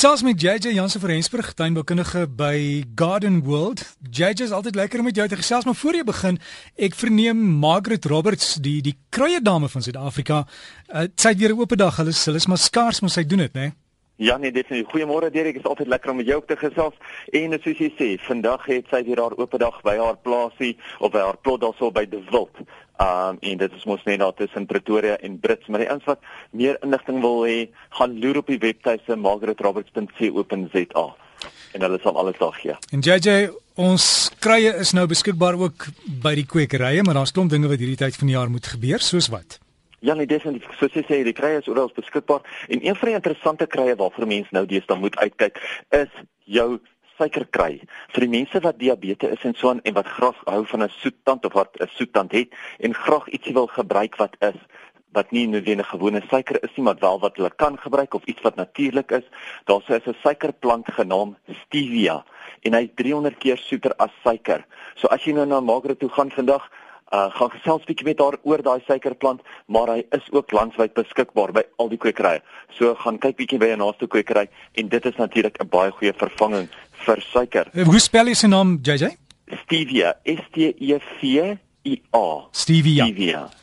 gesels met JJ Jansen van Rensburg, tuinboukundige by Garden World. JJ is altyd lekker om met jou te gesels, maar voor jy begin, ek verneem Margaret Roberts, die die kruie dame van Suid-Afrika, uh, sy het weer 'n oop dag. Hulle hulle is maar skaars, maar sy doen dit, né? Nee? Ja nee, dit is goeiemôre Derek, is altyd lekker om met jou te gesels. En soos jy sê, vandag het sy weer haar oop dag by haar plaasie of by haar plot daarso by De Wild. Um en dit is mos net daar tussen Pretoria en Brits, maar die ouens wat meer inligting wil hê, gaan loer op die webtuise margaretroberts.co.za en hulle sal alles daar gee. En JJ, ons krye is nou beskikbaar ook by die kwekerye, maar daar's klomp dinge wat hierdie tyd van die jaar moet gebeur, soos wat? Ja, nee, definitief. Soos jy sê, die krye is oral beskikbaar en een van die interessante krye waarvoor mense nou deesdae moet uitkyk, is jou suiker kry. Vir die mense wat diabetes is en so aan en wat graag hou van 'n soettand of wat 'n soettand het en graag ietsie wil gebruik wat is wat nie noodwendig gewone suiker is nie, maar wel wat hulle kan gebruik of iets wat natuurlik is. Daar's 'n suikerplant genaamd stevia en hy's 300 keer soeter as suiker. So as jy nou na Magre toe gaan vandag, uh gaan gesels bietjie met haar oor daai suikerplant, maar hy is ook landwyd beskikbaar by al die kwekerye. So gaan kyk bietjie by 'n naaste kwekery en dit is natuurlik 'n baie goeie vervanging vir suiker. Eh, hoe spel jy sy naam, JJ? Stevia, S T E V I A. Stevia. Stevia.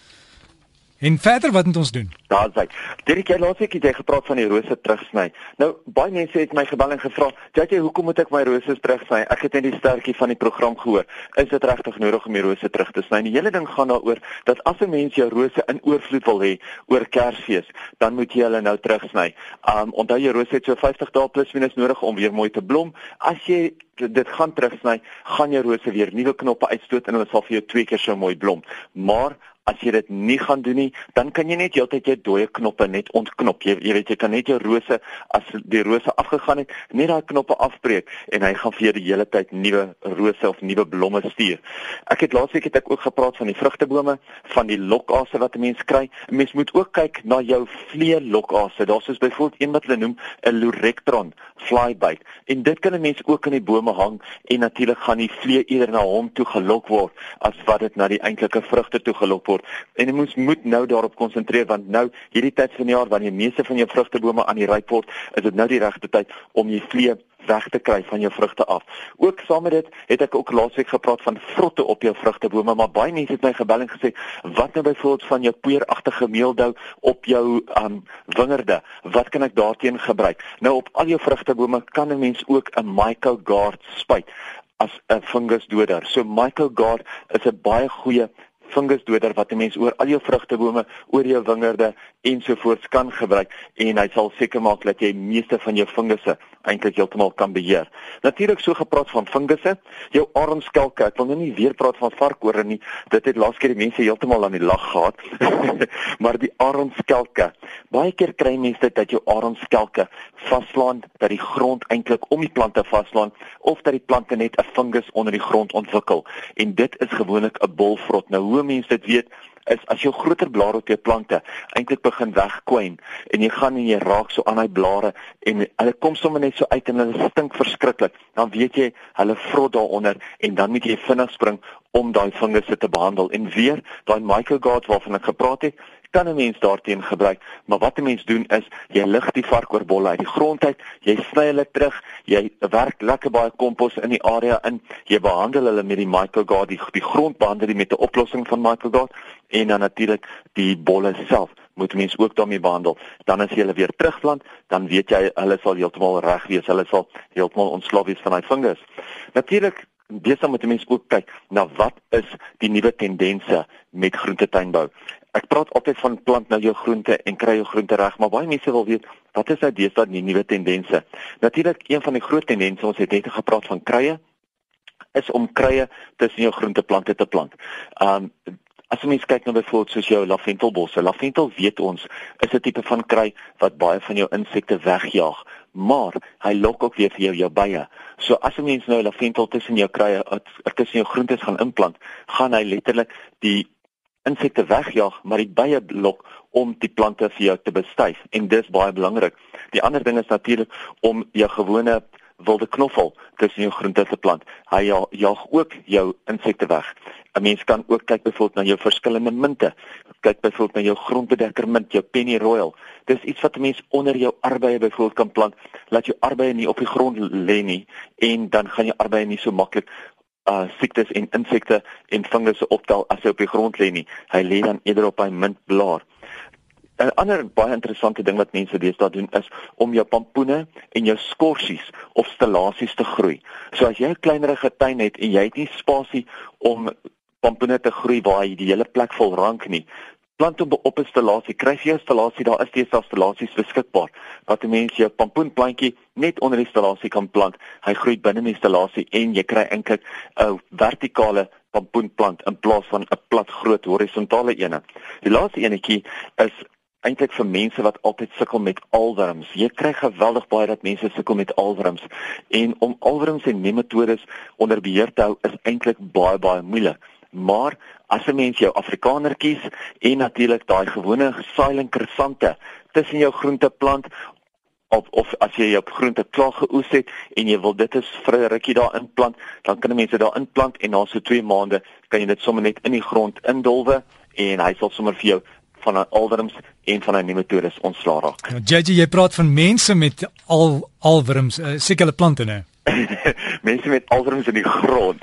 En verder wat moet ons doen? Daar's hy. Dirk, jy laat ek jy gepraat van die rose terugsny. Nou baie mense het my gebel en gevra, "Jy, hoekom moet ek my rose terugsny? Ek het net die sterkie van die program gehoor. Is dit regtig nodig om die rose terug te sny?" Die hele ding gaan daaroor dat as 'n mens jou rose in oorvloed wil hê oor Kersfees, dan moet jy hulle nou terugsny. Um onthou jy rose het so 50 dae plus minus nodig om weer mooi te blom. As jy dit gaan terugsny, gaan jou rose weer nuwe knoppe uitstoot en hulle sal vir jou twee keer so mooi blom. Maar as jy dit nie gaan doen nie, dan kan jy net heeltyd jou dooie knoppe net ontknop. Jy, jy weet jy kan net jou rose as die rose afgegaan het, net daai knoppe afbreek en hy gaan vir jou die hele tyd nuwe rose of nuwe blomme stuur. Ek het laasweek het ek ook gepraat van die vrugtebome, van die lokase wat 'n mens kry. 'n Mens moet ook kyk na jou vlee lokase. Daar's soos byvoorbeeld een wat hulle noem 'n Lurectron flybite. En dit kan 'n mens ook in die bome hang en natuurlik gaan die vlee eerder na hom toe gelok word as wat dit na die eintlike vrugte toe gelok word word en jy moet nou daarop konsentreer want nou hierdie tyd van die jaar wanneer die meeste van jou vrugtebome aan die ryp word, is dit nou die regte tyd om jy vlee weg te kry van jou vrugte af. Ook saam met dit het ek ook laasweek gepraat van vrotte op jou vrugtebome, maar baie mense het my gebel en gesê, "Wat nou byvoorbeeld van jou peeragtige meeldou op jou um wingerde? Wat kan ek daarteen gebruik?" Nou op al jou vrugtebome kan 'n mens ook 'n Mycogard spuit as 'n fungusdoder. So Mycogard is 'n baie goeie fungusdoder wat 'n mens oor al jou vrugtebome, oor jou wingerde ensovoorts kan gebruik en hy sal seker maak dat jy meeste van jou fungusse eintlik heeltemal kan beheer. Natuurlik so gepraat van fungusse, jou aronskelke, ek wil nou nie weer praat van varkore nie. Dit het laas keer die mense heeltemal aan die lag gehad. maar die aronskelke, baie keer kry mense dit dat jou aronskelke vaslaan dat die grond eintlik om die plante vaslaan of dat die plante net 'n fungus onder die grond ontwikkel en dit is gewoonlik 'n bolvrot. Nou hoe mense dit weet is as jou groter blare op jou plante eintlik begin wegkwyn en jy gaan en jy raak so aan daai blare en hulle kom sommer net so uit en hulle stink verskriklik dan weet jy hulle vrot daaronder en dan moet jy vinnig spring om daai vingerse te behandel. En weer daai microgard waarvan ek gepraat het kan 'n mens daarteen gebruik, maar wat 'n mens doen is jy lig die varkoorbolle uit die grond uit, jy sny hulle terug, jy werk lekker baie kompos in die area in, jy behandel hulle met die Mycogard, die, die grond behandel jy met 'n oplossing van Mycogard en dan natuurlik die bolle self moet mens ook daarmee behandel. Dan as jy hulle weer terugplant, dan weet jy hulle sal heeltemal reg wees, hulle sal heeltemal ontslae wees van daai fungus. Natuurlik Besig moet mense ook kyk na wat is die nuwe tendense met groentetuinbou. Ek praat altyd van plant nou jou groente en kry jou groente reg, maar baie mense wil weet wat is nou deesdae die nuwe tendense? Natuurlik een van die groot tendense ons het net gepraat van krye is om krye tussen jou groenteplante te plant. Um as mens kyk na byvoorbeeld soos jou laventelbosse, laventel weet ons is 'n tipe van kry wat baie van jou insekte wegjaag maar hy lok ook weer vir jou jou bye. So as 'n mens nou laventel tussen jou krye, tussen jou groentes gaan implant, gaan hy letterlik die insekte wegjaag, maar die bye blok om die plante vir jou te bestuif en dis baie belangrik. Die ander ding is natuurlik om jou gewone wilde knoffel tussen jou groente te plant. Hy jaag ook jou insekte weg. 'n Mens kan ook kyk byvoorbeeld na jou verskillende minte. Kyk byvoorbeeld na jou grondbedekker mint, jou pennyroyal. Dis iets wat 'n mens onder jou arbeye byvoorbeeld kan plant. Laat jou arbeye nie op die grond lê nie en dan gaan jou arbeye nie so maklik uh siektes en insekte en fungusse optel as hy op die grond lê nie. Hy lê dan eerder op hy mintblaar. 'n ander baie interessante ding wat mense deesdae doen is om jou pampoene en jou skorsies of stellasies te groei. So as jy 'n kleinerige tuin het en jy het nie spasie om pampoene te groei waar jy die hele plek vol rank nie, plant op 'n stellasie. Kry jy 'n stellasie, daar is steeds stallasies beskikbaar wat 'n mens jou pampoenplantjie net onder die stellasie kan plant. Hy groei binne die stellasie en jy kry eintlik 'n vertikale pampoenplant in plaas van 'n plat groot horisontale ene. Die laaste enetjie is eintlik vir mense wat altyd sukkel met alwurms. Jy kry geweldig baie dat mense sukkel met alwurms en om alwurms en nematodes onder beheer te hou is eintlik baie baie moeilik. Maar as 'n mens jou Afrikaner kies en natuurlik daai gewone silent crescente tussen jou groenteplant of of as jy jou groente klaar geoes het en jy wil dit is vir 'n rukkie daarin plant, dan kan mense daarin plant en na so 2 maande kan jy dit sommer net in die grond indolwe en hy sal sommer vir jou van 'n alwurms en van 'n nematodes ontslaa raak. Nou, JJ, jy praat van mense met al alwurms, uh, seker hulle plante nou. mense met alwurms in die grond.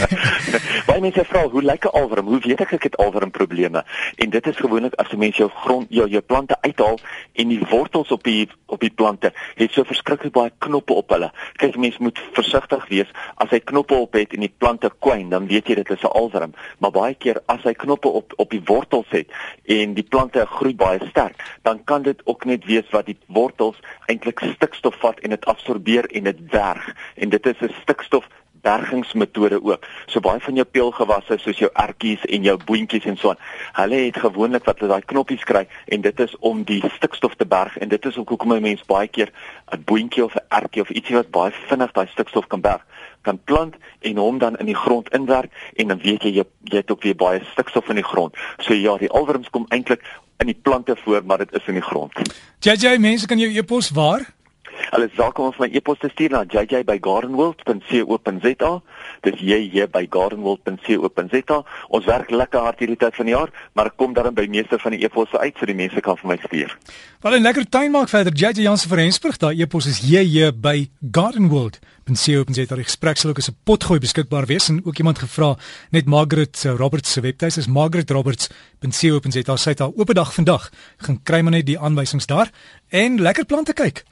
Baie mense vra hoe lyk 'n alwurm? Hoe weet ek ek het alwurmprobleme? En dit is gewoonlik as 'n mens jou grond jou jou plante uithaal en die wortels op die op die plante het so verskriklik baie knoppe op hulle. Kyk, mens moet versigtig wees as hy knoppe op het en die plante kwyn, dan weet jy dit is 'n alwurm. Maar baie keer as hy knoppe op op die wortels het en die plante groei baie sterk, dan kan dit ook net wees wat die wortels eintlik stikstof vat en dit absorbeer en dit werk berg en dit is 'n stikstof bergingsmetode ook. So baie van jou peulgewasse soos jou ertjies en jou boontjies en so aan, hulle het gewoonlik wat hulle daai knoppies kry en dit is om die stikstof te berg en dit is ook hoekom 'n mens baie keer 'n boontjie of 'n ertjie of ietsie wat baie vinnig daai stikstof kan berg kan plant en hom dan in die grond inwerk en dan weet jy jy, jy het ook weer baie stikstof in die grond. So ja, die alwurms kom eintlik in die plante voor, maar dit is in die grond. JJ, mense kan jou e-pos waar? Hulle is welkom om my e-pos te stuur na jj@gardenworld.co.za. Dis jj by gardenworld.co.za. Ons werk lekker hard hierdie tyd van die jaar, maar ek kom dan by meeste van die e-posse uit so die mense kan vir my stuur. Wel 'n lekker tuin maak verder JJ Jansen van Rensburg. Daai e-pos is jj by gardenworld.co.za. Die gesprek sal ook as 'n potgooi beskikbaar wees en ook iemand gevra net Margaret eh, Roberts se webtuis is margaretroberts.co.za. Sy het haar oop dag vandag. Gaan kry maar net die aanwysings daar en lekker plante kyk.